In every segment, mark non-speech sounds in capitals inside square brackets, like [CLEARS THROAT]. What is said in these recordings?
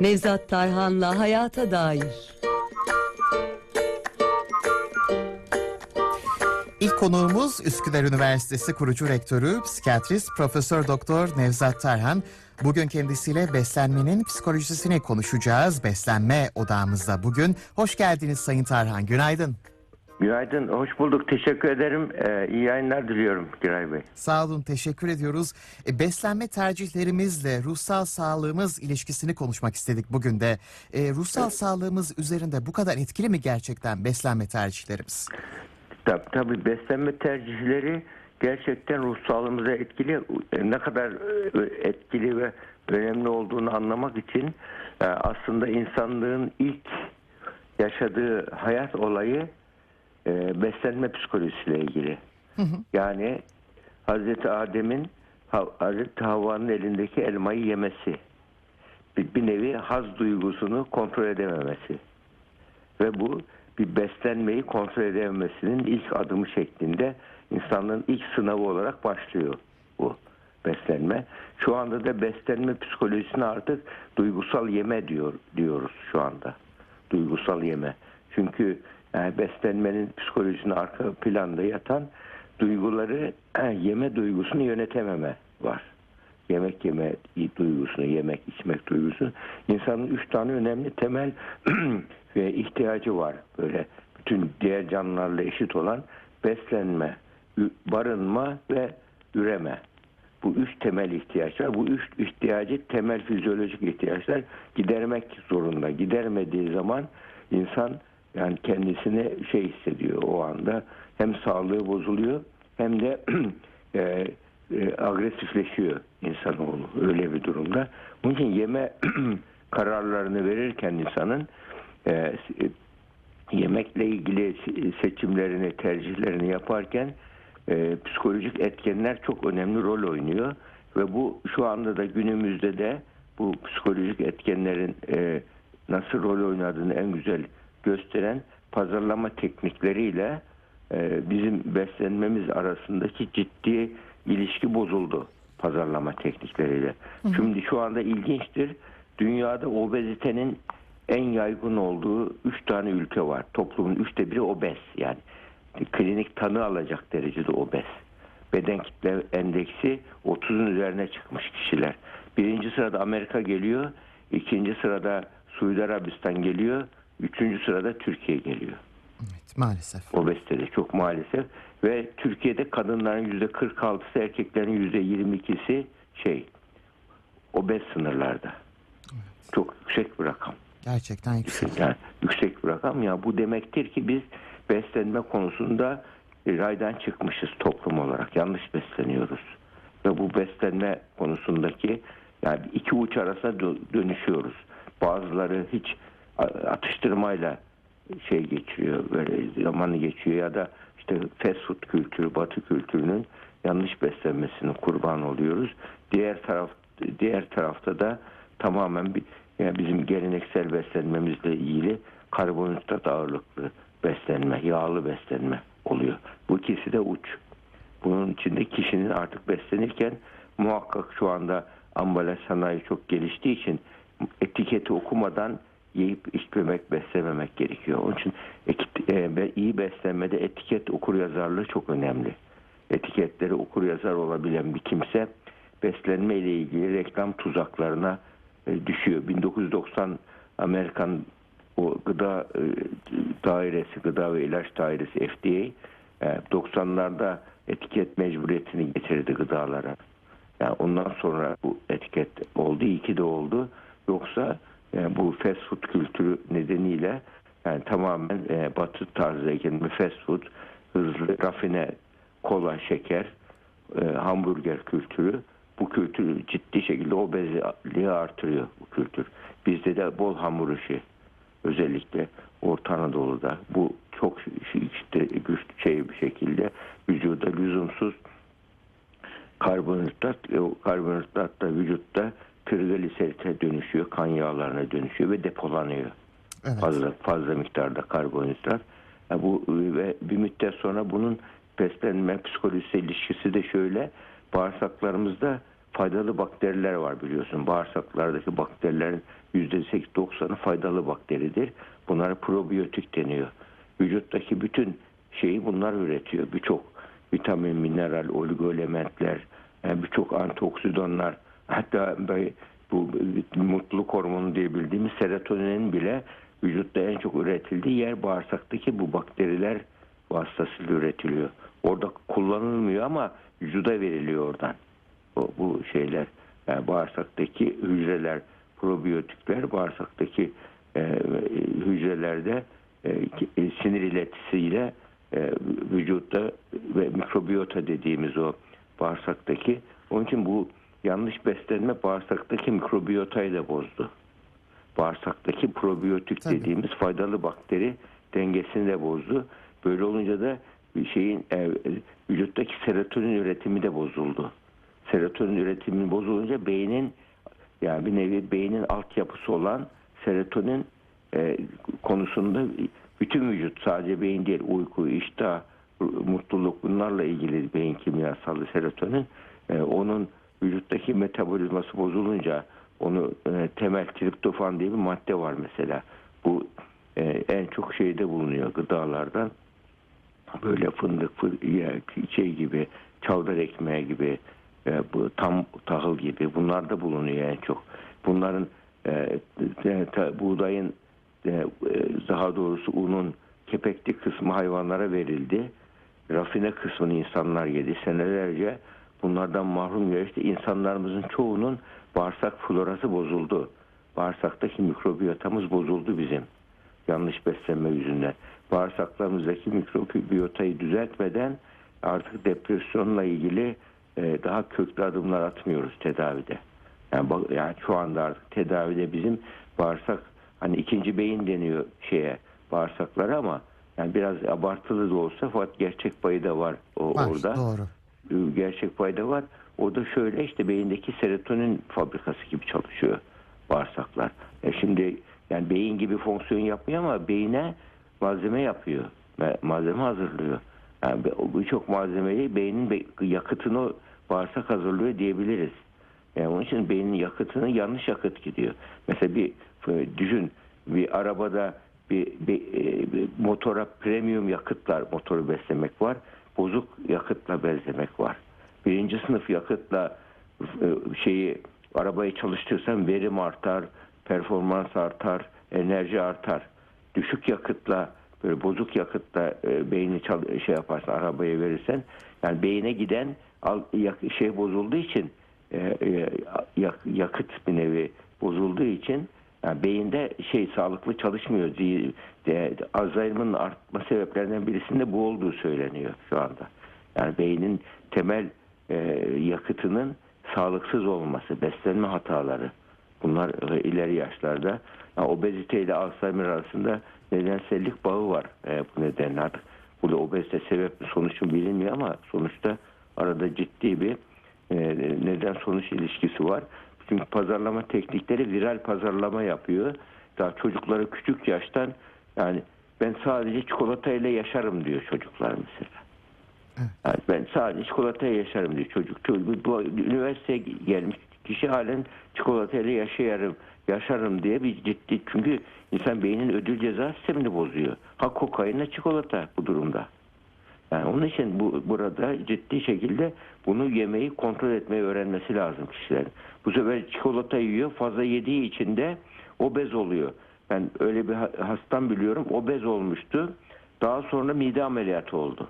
Nevzat Tarhan'la Hayata Dair. İlk konuğumuz Üsküdar Üniversitesi kurucu rektörü, psikiyatrist Profesör Doktor Nevzat Tarhan. Bugün kendisiyle beslenmenin psikolojisini konuşacağız. Beslenme odağımızda bugün. Hoş geldiniz Sayın Tarhan. Günaydın. Günaydın, hoş bulduk. Teşekkür ederim. Ee, iyi yayınlar diliyorum Giray Bey. Sağ olun, teşekkür ediyoruz. E, beslenme tercihlerimizle ruhsal sağlığımız ilişkisini konuşmak istedik bugün de. E, ruhsal sağlığımız üzerinde bu kadar etkili mi gerçekten beslenme tercihlerimiz? Tabii, tabii beslenme tercihleri gerçekten ruh sağlığımıza etkili. E, Ne kadar e, etkili ve önemli olduğunu anlamak için e, aslında insanlığın ilk yaşadığı hayat olayı e, beslenme psikolojisiyle ilgili. Yani Hazreti Adem'in Ha- Hazreti Havva'nın elindeki elmayı yemesi. Bir, bir nevi haz duygusunu kontrol edememesi. Ve bu bir beslenmeyi kontrol edememesinin ilk adımı şeklinde insanlığın ilk sınavı olarak başlıyor bu beslenme. Şu anda da beslenme psikolojisine artık duygusal yeme diyor diyoruz şu anda. Duygusal yeme. Çünkü yani beslenmenin psikolojisinin arka planda yatan duyguları [CLEARS THROAT] yeme duygusunu yönetememe var. Yemek yeme duygusunu, yemek içmek duygusunu. İnsanın üç tane önemli temel [CLEARS THROAT] ve ihtiyacı var. Böyle bütün diğer canlılarla eşit olan beslenme, barınma ve üreme. Bu üç temel ihtiyaçlar. Bu üç ihtiyacı temel fizyolojik ihtiyaçlar gidermek zorunda. Gidermediği zaman insan yani kendisini şey hissediyor o anda. Hem sağlığı bozuluyor hem de [CLEARS THROAT] e, e, agresifleşiyor insanoğlu öyle bir durumda. Onun için yeme [CLEARS THROAT] kararlarını verirken insanın e, e, yemekle ilgili seçimlerini, tercihlerini yaparken e, psikolojik etkenler çok önemli rol oynuyor ve bu şu anda da günümüzde de bu psikolojik etkenlerin e, nasıl rol oynadığını en güzel gösteren pazarlama teknikleriyle e, bizim beslenmemiz arasındaki ciddi ilişki bozuldu pazarlama teknikleriyle. Şimdi şu anda ilginçtir. Dünyada obezitenin en yaygın olduğu üç tane ülke var. Toplumun üçte biri obez yani. Klinik tanı alacak derecede obez. Beden kitle endeksi 30'un üzerine çıkmış kişiler. Birinci sırada Amerika geliyor. ikinci sırada Suudi Arabistan geliyor. Üçüncü sırada Türkiye geliyor. Evet, maalesef. Obezitede çok maalesef. Ve Türkiye'de kadınların yüzde 46'sı erkeklerin yüzde 22'si şey obez sınırlarda. Çok yüksek bir rakam. Gerçekten yüksek. Yani yüksek bir rakam ya bu demektir ki biz beslenme konusunda raydan çıkmışız toplum olarak. Yanlış besleniyoruz. Ve bu beslenme konusundaki yani iki uç arasına dö- dönüşüyoruz. Bazıları hiç atıştırmayla şey geçiriyor böyle zamanı geçiyor ya da işte fast food kültürü, batı kültürünün yanlış beslenmesinin kurban oluyoruz. Diğer taraf diğer tarafta da tamamen bir yani bizim geleneksel beslenmemizle ilgili karbonhidrat ağırlıklı beslenme, yağlı beslenme oluyor. Bu ikisi de uç. Bunun içinde kişinin artık beslenirken muhakkak şu anda ambalaj sanayi çok geliştiği için etiketi okumadan yiyip içmemek, beslememek gerekiyor. Onun için e, iyi beslenmede etiket okur yazarlığı çok önemli. Etiketleri okur yazar olabilen bir kimse beslenme ile ilgili reklam tuzaklarına e, düşüyor. 1990 Amerikan o gıda e, dairesi, gıda ve ilaç dairesi FDA e, 90'larda etiket mecburiyetini getirdi gıdalara. Yani ondan sonra bu etiket oldu, iyi ki de oldu. Yoksa e, bu fast food kültürü nedeniyle yani tamamen e, batı tarzı eğitim fast food, hızlı, rafine, kola, şeker, e, hamburger kültürü bu kültür ciddi şekilde obezliği artırıyor bu kültür. Bizde de bol hamur işi özellikle Orta Anadolu'da bu çok işte güçlü şey bir şekilde vücuda lüzumsuz karbonhidrat, e, karbonhidrat da vücutta trigliserite dönüşüyor, kan yağlarına dönüşüyor ve depolanıyor. Evet. Fazla fazla miktarda karbonhidrat. Ya bu ve bir müddet sonra bunun beslenme psikolojisi ilişkisi de şöyle bağırsaklarımızda faydalı bakteriler var biliyorsun. Bağırsaklardaki bakterilerin %8-90'ı faydalı bakteridir. Bunlara probiyotik deniyor. Vücuttaki bütün şeyi bunlar üretiyor. Birçok vitamin, mineral, oligoelementler, yani birçok antioksidanlar, hatta bu mutluluk hormonu diye bildiğimiz serotoninin bile vücutta en çok üretildiği yer bağırsaktaki bu bakteriler vasıtasıyla üretiliyor. Orada kullanılmıyor ama vücuda veriliyor oradan. O, bu şeyler yani bağırsaktaki hücreler, probiyotikler bağırsaktaki e, hücrelerde e, e, sinir iletisiyle e, vücutta ve mikrobiyota dediğimiz o bağırsaktaki onun için bu yanlış beslenme bağırsaktaki mikrobiyotayı da bozdu. Bağırsaktaki probiyotik Tabii. dediğimiz faydalı bakteri dengesini de bozdu. Böyle olunca da bir şeyin e, vücuttaki serotonin üretimi de bozuldu. Serotonin üretimi bozulunca beynin yani bir nevi beynin altyapısı olan serotonin e, konusunda bütün vücut sadece beyin değil uyku, iştah, mutluluk bunlarla ilgili beyin kimyasalı serotonin e, onun vücuttaki metabolizması bozulunca onu e, temel triptofan diye bir madde var mesela. Bu e, en çok şeyde bulunuyor gıdalardan böyle fındık, fı- ya, şey gibi, çavdar ekmeği gibi, e, bu tam tahıl gibi bunlar da bulunuyor en çok. Bunların e, e, ta- buğdayın e, e, daha doğrusu unun kepekli kısmı hayvanlara verildi. Rafine kısmını insanlar yedi. Senelerce bunlardan mahrum geçti. İnsanlarımızın çoğunun bağırsak florası bozuldu. Bağırsaktaki mikrobiyotamız bozuldu bizim yanlış beslenme yüzünden. Bağırsaklarımızdaki mikrobiyotayı düzeltmeden artık depresyonla ilgili e, daha köklü adımlar atmıyoruz tedavide. Yani, yani şu anda artık tedavide bizim bağırsak hani ikinci beyin deniyor şeye bağırsaklara ama yani biraz abartılı da olsa fakat gerçek payı da var o, Var, orada doğru. Gerçek fayda var. O da şöyle işte beyindeki serotonin fabrikası gibi çalışıyor bağırsaklar. E şimdi yani beyin gibi fonksiyon yapmıyor ama beyine malzeme yapıyor. Malzeme hazırlıyor. Yani birçok malzemeyi beynin be- yakıtını bağırsak hazırlıyor diyebiliriz. Yani onun için beynin yakıtını yanlış yakıt gidiyor. Mesela bir e, düşün bir arabada bir, bir, e, bir motora premium yakıtlar motoru beslemek var. Bozuk yakıtla beslemek var. Birinci sınıf yakıtla e, şeyi arabayı çalıştırırsan verim artar, performans artar, enerji artar. Düşük yakıtla böyle bozuk yakıtla e, beyni çal- şey yaparsan arabaya verirsen yani beyine giden şey bozulduğu için e, e, yak- yakıt bir nevi bozulduğu için yani beyinde şey sağlıklı çalışmıyor. Alzheimer'ın artma sebeplerinden birisinde bu olduğu söyleniyor şu anda. Yani beynin temel e, yakıtının sağlıksız olması, beslenme hataları. Bunlar e, ileri yaşlarda. Yani obezite ile Alzheimer arasında nedensellik bağı var e, bu nedenle artık. Burada obezite sebep mi sonuç mu bilinmiyor ama sonuçta arada ciddi bir e, neden sonuç ilişkisi var. Çünkü pazarlama teknikleri viral pazarlama yapıyor. Daha çocukları küçük yaştan yani ben sadece çikolatayla yaşarım diyor çocuklar mesela. Yani ben sadece çikolatayla yaşarım diyor çocuk. çocuk bu, üniversiteye gelmiş kişi halen çikolatayla yaşayarım, yaşarım diye bir ciddi. Çünkü insan beynin ödül ceza sistemini bozuyor. Ha kokainle çikolata bu durumda. Yani onun için bu burada ciddi şekilde bunu yemeyi kontrol etmeyi öğrenmesi lazım kişilerin. Bu sefer çikolata yiyor, fazla yediği için de obez oluyor. Ben öyle bir ha- hastam biliyorum, obez olmuştu. Daha sonra mide ameliyatı oldu.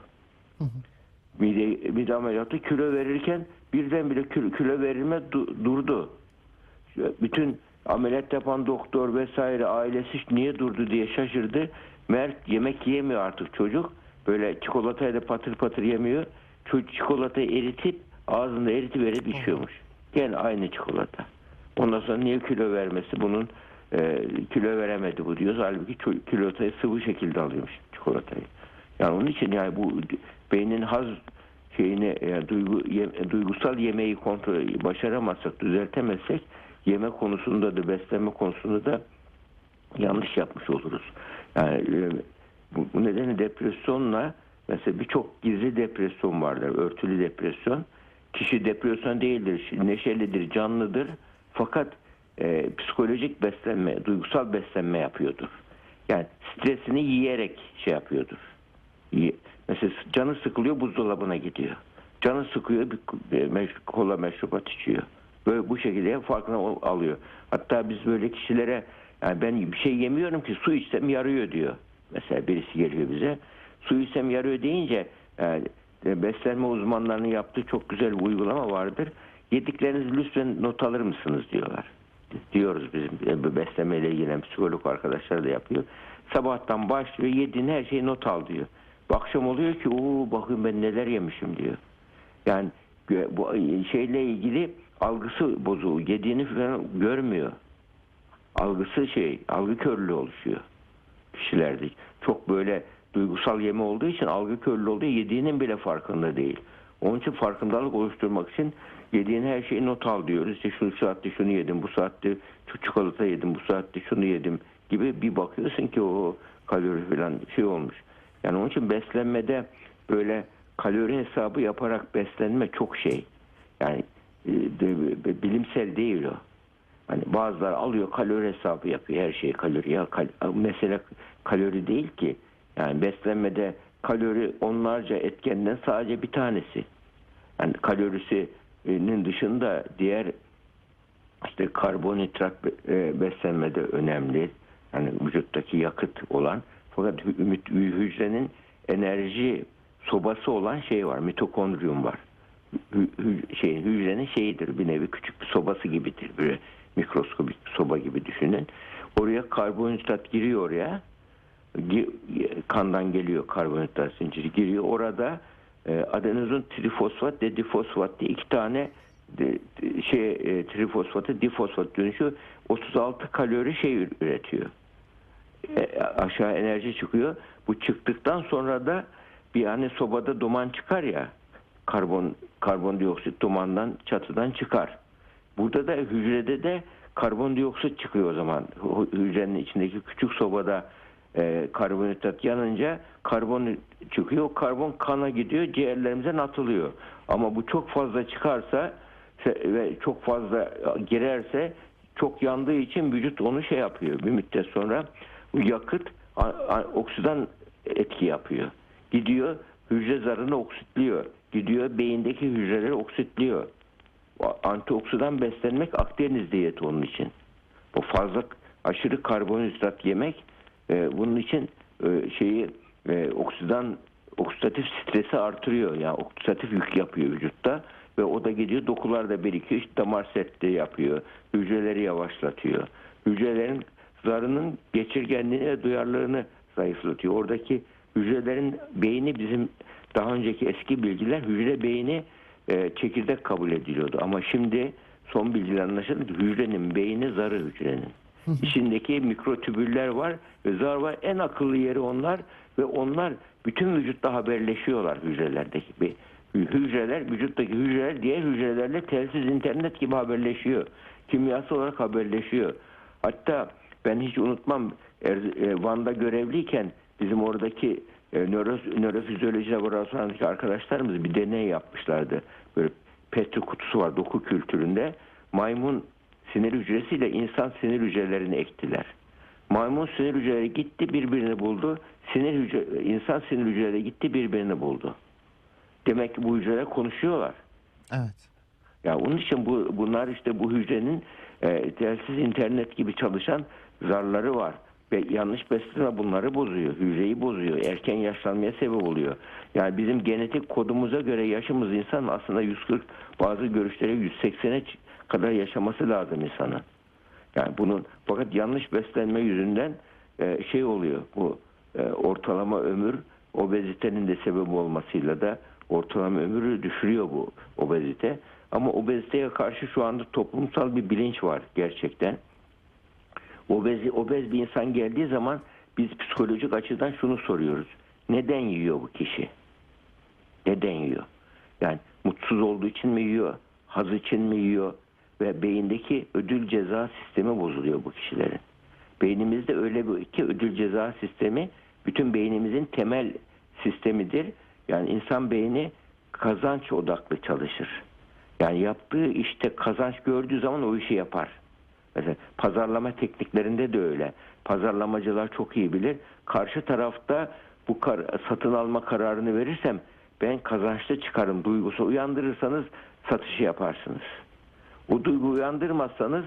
Mide, mide ameliyatı kilo verirken birdenbire kilo, kilo verilme du- durdu. Bütün ameliyat yapan doktor vesaire ailesi niye durdu diye şaşırdı. Mert yemek yemiyor artık çocuk. Böyle çikolatayla patır patır yemiyor. Çocuk çikolatayı eritip ağzında eritip verip içiyormuş. Gene aynı çikolata. Ondan sonra niye kilo vermesi bunun e, kilo veremedi bu diyoruz. Halbuki çikolatayı sıvı şekilde alıyormuş çikolatayı. Yani onun için yani bu beynin haz şeyini yani duygu, ye- duygusal yemeği kontrol başaramazsak, düzeltemezsek yeme konusunda da beslenme konusunda da yanlış yapmış oluruz. Yani e, bu, bu nedenle depresyonla mesela birçok gizli depresyon vardır, örtülü depresyon. kişi depresyon değildir, neşelidir, canlıdır. Fakat e, psikolojik beslenme, duygusal beslenme yapıyordur. Yani stresini yiyerek şey yapıyordur. Mesela canı sıkılıyor buzdolabına gidiyor. Canı sıkıyor bir meş- kola meşrubat içiyor. Böyle bu şekilde farkına alıyor. Hatta biz böyle kişilere yani ben bir şey yemiyorum ki su içsem yarıyor diyor. Mesela birisi geliyor bize. Su içsem yarıyor deyince yani e, beslenme uzmanlarının yaptığı çok güzel bir uygulama vardır. Yediklerinizi lütfen not alır mısınız diyorlar. Diyoruz bizim e, beslemeyle ilgilenen psikolog arkadaşlar da yapıyor. Sabahtan başlıyor yediğin her şeyi not al diyor. Akşam oluyor ki o bakın ben neler yemişim diyor. Yani bu şeyle ilgili algısı bozuğu. Yediğini falan görmüyor. Algısı şey, algı körlüğü oluşuyor kişilerde. Çok böyle duygusal yeme olduğu için algı körlüğü olduğu yediğinin bile farkında değil. Onun için farkındalık oluşturmak için yediğin her şeyi not al diyoruz. İşte şu saatte şunu yedim, bu saatte şu çikolata yedim, bu saatte şunu yedim gibi bir bakıyorsun ki o kalori falan şey olmuş. Yani onun için beslenmede böyle kalori hesabı yaparak beslenme çok şey. Yani e, de- bilimsel değil o. Hani bazıları alıyor kalori hesabı yapıyor her şeyi kalori ya kal- mesele kalori değil ki. Yani beslenmede kalori onlarca etkenden sadece bir tanesi. Yani kalorisinin dışında diğer işte karbonhidrat e, beslenmede önemli. Yani vücuttaki yakıt olan fakat hü- hü- hücrenin enerji sobası olan şey var. Mitokondriyum var. Şeyin hücrenin şeyidir bir nevi küçük bir sobası gibidir. Böyle mikroskobik bir soba gibi düşünün. Oraya karbonhidrat giriyor oraya. Gi- Kandan geliyor karbonhidrat zinciri giriyor. Orada e, adenozin trifosfat ve difosfat diye iki tane şey e, trifosfatı difosfat dönüşüyor. 36 kalori şey üretiyor. E, aşağı enerji çıkıyor. Bu çıktıktan sonra da bir hani sobada duman çıkar ya karbon karbondioksit dumandan çatıdan çıkar. Burada da hücrede de karbondioksit çıkıyor o zaman. Hü- Hücrenin içindeki küçük sobada e, karbonhidrat yanınca karbon çıkıyor. Karbon kana gidiyor, ciğerlerimize atılıyor. Ama bu çok fazla çıkarsa ve çok fazla girerse çok yandığı için vücut onu şey yapıyor. Bir müddet sonra bu yakıt oksidan etki yapıyor. Gidiyor hücre zarını oksitliyor. Gidiyor beyindeki hücreleri oksitliyor. Antioksidan beslenmek Akdeniz diyeti onun için. Bu fazla aşırı karbonhidrat yemek e, bunun için e, şeyi e, oksidan oksidatif stresi artırıyor. Yani oksidatif yük yapıyor vücutta ve o da gidiyor dokularda birikiyor. İşte damar sertliği yapıyor. Hücreleri yavaşlatıyor. Hücrelerin zarının geçirgenliğini ve duyarlılığını zayıflatıyor. Oradaki hücrelerin beyni bizim daha önceki eski bilgiler hücre beyni e, çekirdek kabul ediliyordu. Ama şimdi son bilgiler anlaşıldı ki hücrenin beyni zarı hücrenin. İçindeki mikrotübüller var ve zar var. En akıllı yeri onlar ve onlar bütün vücutta haberleşiyorlar hücrelerdeki. Bir- Hücreler, vücuttaki hücreler diğer hücrelerle telsiz internet gibi haberleşiyor. Kimyasal olarak haberleşiyor. Hatta ben hiç unutmam e, Van'da görevliyken bizim oradaki nöro, nörofizyoloji laboratuvarındaki arkadaşlarımız bir deney yapmışlardı. Böyle petri kutusu var doku kültüründe. Maymun sinir hücresiyle insan sinir hücrelerini ektiler. Maymun sinir hücreleri gitti birbirini buldu. Sinir hücre, insan sinir hücreleri gitti birbirini buldu. Demek ki bu hücreler konuşuyorlar. Evet. Ya onun için bu bunlar işte bu hücrenin e, telsiz internet gibi çalışan zarları var. Ve yanlış beslenme bunları bozuyor. Hücreyi bozuyor. Erken yaşlanmaya sebep oluyor. Yani bizim genetik kodumuza göre yaşımız insan aslında 140 bazı görüşlere 180'e ç- kadar yaşaması lazım insanın. Yani bunun fakat yanlış beslenme yüzünden e, şey oluyor. Bu e, ortalama ömür obezitenin de sebebi olmasıyla da ortalama ömrü düşürüyor bu obezite. Ama obeziteye karşı şu anda toplumsal bir bilinç var gerçekten. Obez, obez bir insan geldiği zaman biz psikolojik açıdan şunu soruyoruz. Neden yiyor bu kişi? Neden yiyor? Yani mutsuz olduğu için mi yiyor? Haz için mi yiyor? Ve beyindeki ödül ceza sistemi bozuluyor bu kişilerin. Beynimizde öyle bir iki ödül ceza sistemi bütün beynimizin temel sistemidir. Yani insan beyni kazanç odaklı çalışır. Yani yaptığı işte kazanç gördüğü zaman o işi yapar. Mesela pazarlama tekniklerinde de öyle. Pazarlamacılar çok iyi bilir. Karşı tarafta bu kar- satın alma kararını verirsem ben kazançlı çıkarım duygusu uyandırırsanız satışı yaparsınız. O duygu uyandırmazsanız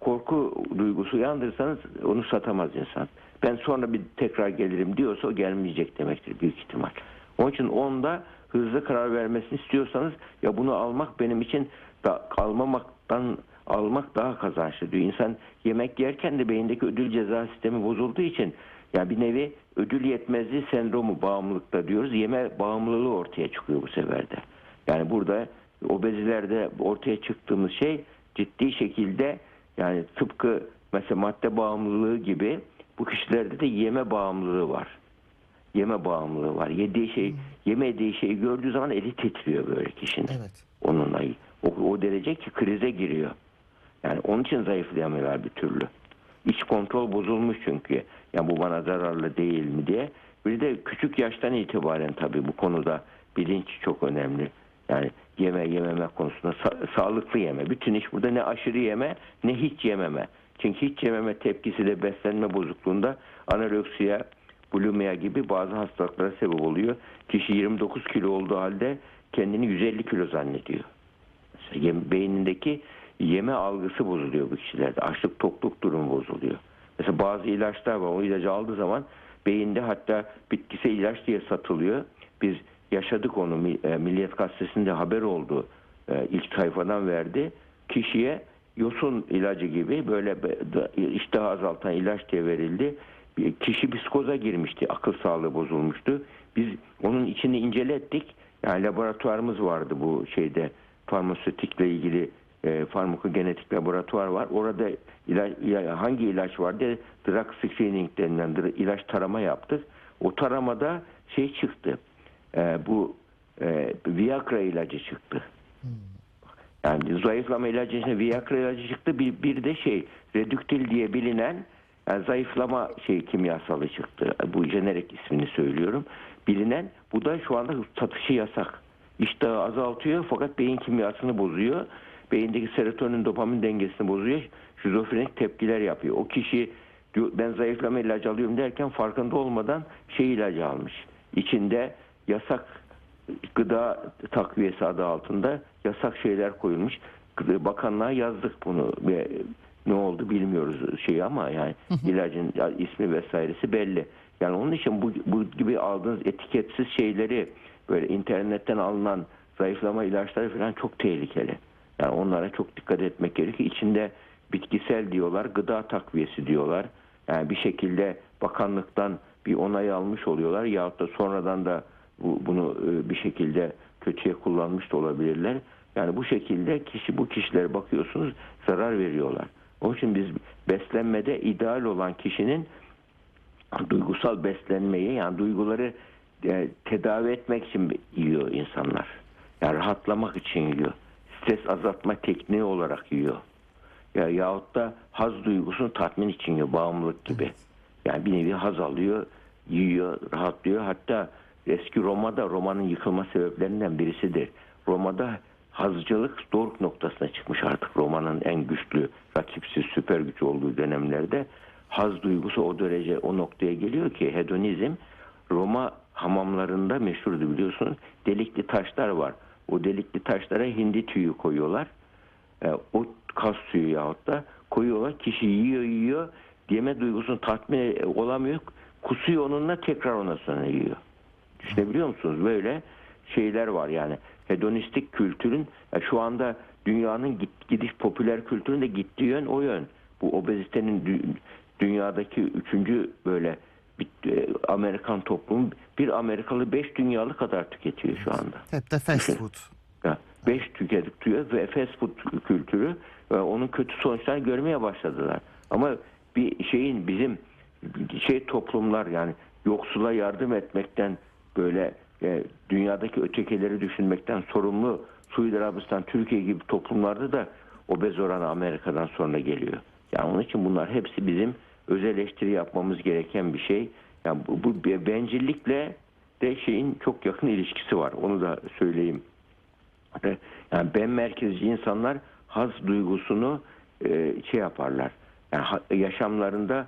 korku duygusu uyandırırsanız onu satamaz insan. Ben sonra bir tekrar gelirim diyorsa o gelmeyecek demektir büyük ihtimal. Onun için onda hızlı karar vermesini istiyorsanız ya bunu almak benim için da almamaktan almak daha kazançlı diyor. İnsan yemek yerken de beyindeki ödül ceza sistemi bozulduğu için ya bir nevi ödül yetmezliği sendromu bağımlılıkta diyoruz. Yeme bağımlılığı ortaya çıkıyor bu sefer de. Yani burada obezilerde ortaya çıktığımız şey ciddi şekilde yani tıpkı mesela madde bağımlılığı gibi bu kişilerde de yeme bağımlılığı var. Yeme bağımlılığı var. Yediği şey, yemediği şeyi gördüğü zaman eli titriyor böyle kişinin. Evet. Onunla o, o derece ki krize giriyor. Yani onun için zayıflayamıyorlar bir türlü. İç kontrol bozulmuş çünkü. Ya bu bana zararlı değil mi diye. Bir de küçük yaştan itibaren tabii bu konuda bilinç çok önemli. Yani yeme yememe konusunda sa- sağlıklı yeme. Bütün iş burada ne aşırı yeme ne hiç yememe. Çünkü hiç yememe tepkisi de beslenme bozukluğunda anoreksiya, bulimia gibi bazı hastalıklara sebep oluyor. Kişi 29 kilo olduğu halde kendini 150 kilo zannediyor. Mesela beynindeki yeme algısı bozuluyor bu kişilerde. Açlık tokluk durumu bozuluyor. Mesela bazı ilaçlar var. O ilacı aldığı zaman beyinde hatta bitkisel ilaç diye satılıyor. Biz yaşadık onu. E, Milliyet Gazetesi'nde haber oldu. E, ilk sayfadan verdi. Kişiye yosun ilacı gibi böyle iştahı azaltan ilaç diye verildi. Bir Kişi psikoza girmişti. Akıl sağlığı bozulmuştu. Biz onun içini incelettik. Yani laboratuvarımız vardı bu şeyde farmasötikle ilgili e, farmakogenetik laboratuvar var. Orada ilaç, ila- hangi ilaç var diye drug screening denilen ilaç tarama yaptık. O taramada şey çıktı. E, bu e, Viagra ilacı çıktı. Yani zayıflama ilacı içinde Viagra ilacı çıktı. Bir, bir de şey Redüktil diye bilinen yani zayıflama şey kimyasalı çıktı. Bu jenerik ismini söylüyorum. Bilinen bu da şu anda satışı yasak. İştahı azaltıyor fakat beyin kimyasını bozuyor. Beyindeki serotonin dopamin dengesini bozuyor. Şizofrenik tepkiler yapıyor. O kişi diyor, ben zayıflama ilacı alıyorum derken farkında olmadan şey ilacı almış. İçinde yasak gıda takviyesi adı altında yasak şeyler koyulmuş. Bakanlığa yazdık bunu ve ne oldu bilmiyoruz şeyi ama yani ilacın ismi vesairesi belli. Yani onun için bu, bu gibi aldığınız etiketsiz şeyleri böyle internetten alınan zayıflama ilaçları falan çok tehlikeli. Yani onlara çok dikkat etmek gerekiyor. İçinde bitkisel diyorlar, gıda takviyesi diyorlar. Yani bir şekilde bakanlıktan bir onay almış oluyorlar yahut da sonradan da bu, bunu e, bir şekilde kötüye kullanmış da olabilirler. Yani bu şekilde kişi bu kişilere bakıyorsunuz zarar veriyorlar. Onun için biz beslenmede ideal olan kişinin duygusal beslenmeyi yani duyguları e, tedavi etmek için yiyor insanlar. Yani rahatlamak için yiyor. Stres azaltma tekniği olarak yiyor. Ya yahut da haz duygusunu tatmin için yiyor bağımlılık gibi. Yani bir nevi haz alıyor, yiyor, rahatlıyor. Hatta eski Roma'da Roma'nın yıkılma sebeplerinden birisidir. Roma'da hazcılık doruk noktasına çıkmış artık Roma'nın en güçlü, rakipsiz, süper güç olduğu dönemlerde haz duygusu o derece o noktaya geliyor ki hedonizm Roma hamamlarında meşhurdu biliyorsunuz. Delikli taşlar var. O delikli taşlara hindi tüyü koyuyorlar. E, o kas suyu yahut da koyuyorlar. Kişi yiyor yiyor. Yeme duygusunu tatmin e- olamıyor. Kusuyor onunla tekrar ona sonra yiyor. Düşünebiliyor musunuz? Böyle şeyler var yani. Hedonistik kültürün ya şu anda dünyanın git, gidiş popüler kültürün de gittiği yön o yön. Bu obezitenin dü- dünyadaki üçüncü böyle e, Amerikan toplumu bir Amerikalı beş dünyalı kadar tüketiyor şu anda. Hep de fast food. Beş tüketiyor ve fast food kültürü ve onun kötü sonuçlarını görmeye başladılar. Ama bir şeyin bizim şey toplumlar yani yoksula yardım etmekten böyle e, dünyadaki ötekileri düşünmekten sorumlu Suudi Arabistan, Türkiye gibi toplumlarda da obez oranı Amerika'dan sonra geliyor. Yani onun için bunlar hepsi bizim öz eleştiri yapmamız gereken bir şey. Yani bu, bu bencillikle de şeyin çok yakın ilişkisi var. Onu da söyleyeyim. E, Yani ben merkezci insanlar haz duygusunu e, şey yaparlar. Yani yaşamlarında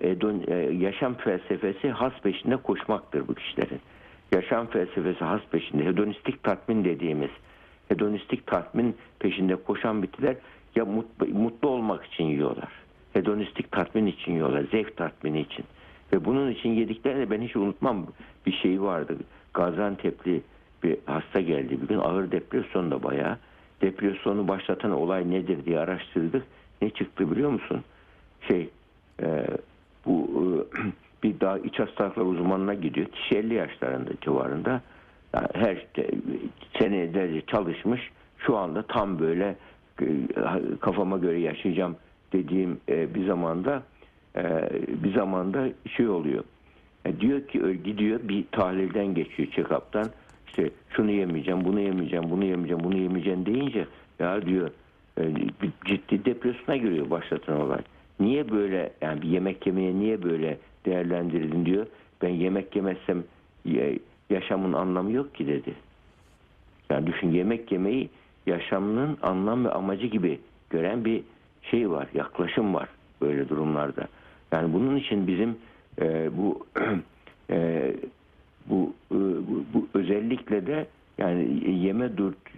hedon- e, yaşam felsefesi haz peşinde koşmaktır bu kişilerin. Yaşam felsefesi haz peşinde. Hedonistik tatmin dediğimiz hedonistik tatmin peşinde koşan bitkiler ya mutlu, mutlu olmak için yiyorlar. Hedonistik tatmin için yiyorlar. Zevk tatmini için. Ve bunun için yediklerini ben hiç unutmam bir şey vardı. Gaziantep'li bir hasta geldi bir gün ağır depresyon da bayağı. Depresyonu başlatan olay nedir diye araştırdık. Ne çıktı biliyor musun? Şey e, bu e, [CLEARS THROAT] bir daha iç hastalıklar uzmanına gidiyor. Kişi 50 yaşlarında civarında. Yani her işte, senelerce çalışmış. Şu anda tam böyle e, kafama göre yaşayacağım dediğim e, bir zamanda e, bir zamanda şey oluyor. E, diyor ki gidiyor bir tahlilden geçiyor check-up'tan. İşte şunu yemeyeceğim, bunu yemeyeceğim, bunu yemeyeceğim, bunu yemeyeceğim deyince ya diyor e, ciddi depresyona giriyor başlatan olay. Niye böyle yani bir yemek yemeye niye böyle değerlendirdin diyor. Ben yemek yemezsem yaşamın anlamı yok ki dedi. Yani düşün yemek yemeyi yaşamının anlam ve amacı gibi gören bir şey var, yaklaşım var böyle durumlarda. Yani bunun için bizim e, bu [CLEARS THROAT] e, bu, e, bu bu özellikle de yani yeme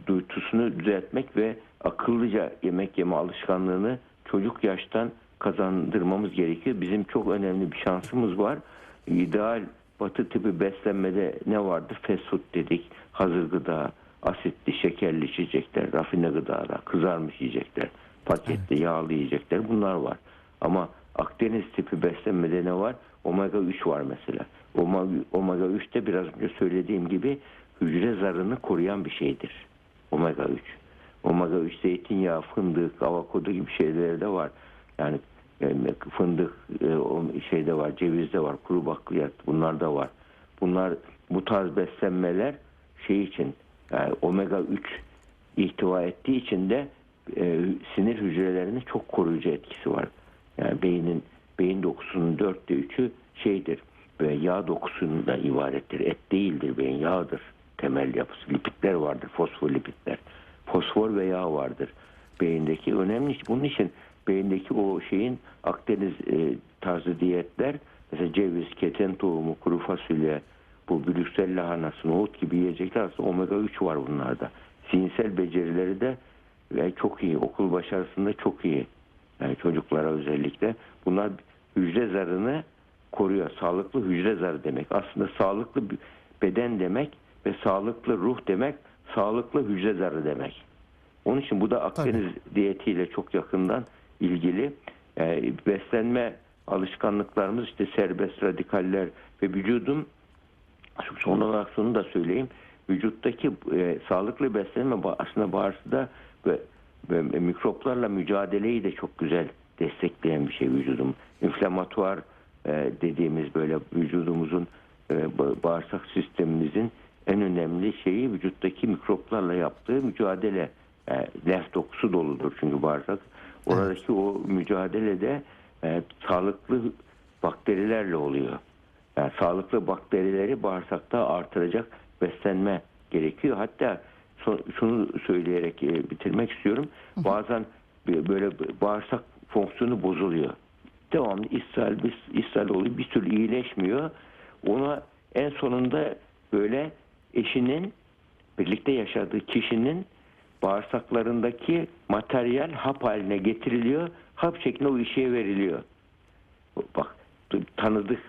dürtüsünü düzeltmek ve akıllıca yemek yeme alışkanlığını çocuk yaştan kazandırmamız gerekiyor. Bizim çok önemli bir şansımız var. İdeal batı tipi beslenmede ne vardı? Fast food dedik, hazır gıda, asitli, şekerli içecekler, rafine gıdalar, kızarmış yiyecekler, paketli, yağlı yiyecekler bunlar var. Ama Akdeniz tipi beslenmede ne var? Omega 3 var mesela. Omega, omega 3 de biraz önce söylediğim gibi hücre zarını koruyan bir şeydir. Omega 3. Omega 3 zeytinyağı, fındık, avokado gibi şeyler de var. Yani e, fındık e, şeyde var, cevizde var, kuru bakliyat bunlar da var. Bunlar bu tarz beslenmeler şey için yani omega 3 ihtiva ettiği için de e, sinir hücrelerinin çok koruyucu etkisi var. Yani beynin beyin dokusunun dörtte üçü şeydir ve yağ dokusundan ibarettir. Et değildir beyin yağdır temel yapısı. Lipidler vardır fosfolipidler. Fosfor ve yağ vardır beyindeki önemli. Bunun için beyindeki o şeyin Akdeniz e, tarzı diyetler mesela ceviz, keten tohumu, kuru fasulye, bu Brüksel lahanası, nohut gibi yiyecekler aslında omega 3 var bunlarda. Zihinsel becerileri de ve çok iyi. Okul başarısında çok iyi. Yani çocuklara özellikle. Bunlar hücre zarını koruyor. Sağlıklı hücre zarı demek. Aslında sağlıklı beden demek ve sağlıklı ruh demek, sağlıklı hücre zarı demek. Onun için bu da Akdeniz diyetiyle çok yakından ilgili. Ee, beslenme alışkanlıklarımız işte serbest radikaller ve vücudun son olarak şunu da söyleyeyim. Vücuttaki e, sağlıklı beslenme aslında bağırsada ve, ve mikroplarla mücadeleyi de çok güzel destekleyen bir şey vücudum. İnflamatuar e, dediğimiz böyle vücudumuzun e, ba- bağırsak sistemimizin en önemli şeyi vücuttaki mikroplarla yaptığı mücadele. E, lenf dokusu doludur çünkü bağırsak. Oradaki o mücadelede e, sağlıklı bakterilerle oluyor. Yani sağlıklı bakterileri bağırsakta artıracak beslenme gerekiyor. Hatta şunu söyleyerek e, bitirmek istiyorum. Bazen böyle bağırsak fonksiyonu bozuluyor. Devamlı ishal, ishal oluyor. Bir türlü iyileşmiyor. Ona en sonunda böyle eşinin birlikte yaşadığı kişinin bağırsaklarındaki materyal hap haline getiriliyor. Hap şeklinde o işe veriliyor. Bak tanıdık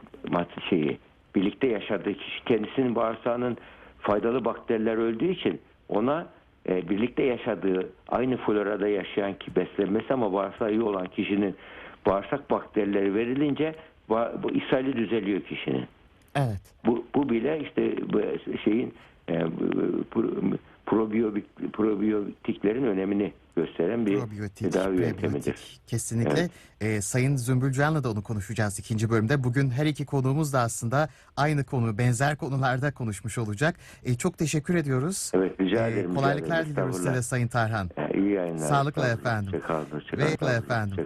şeyi birlikte yaşadığı kişi kendisinin bağırsağının faydalı bakteriler öldüğü için ona e, birlikte yaşadığı aynı florada yaşayan ki beslenmesi ama bağırsağı iyi olan kişinin bağırsak bakterileri verilince bu ishali düzeliyor kişinin. Evet. Bu, bu bile işte bu şeyin e, pro- probiyobik, probiyotiklerin önemini gösteren bir Probiyotik, tedavi yöntemidir. Kesinlikle. Evet. Ee, Sayın Zümbülcan'la da onu konuşacağız ikinci bölümde. Bugün her iki konuğumuz da aslında aynı konu, benzer konularda konuşmuş olacak. Ee, çok teşekkür ediyoruz. Evet rica Ee, ederim. rica kolaylıklar ederim. diliyoruz size. Sayın Tarhan. Ya, iyi yayınlar. Sağlıkla efendim. Ve efendim.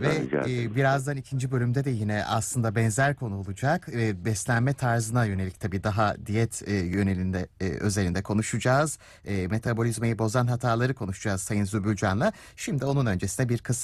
Ve rica e, birazdan ikinci bölümde de yine aslında benzer konu olacak. E, beslenme tarzına yönelik tabii daha diyet e, yönelinde e, özelinde konuşacağız. E, metabolizmayı bozan hataları konuşacağız Sayın Zübülcan'la. Şimdi onun öncesinde bir kısa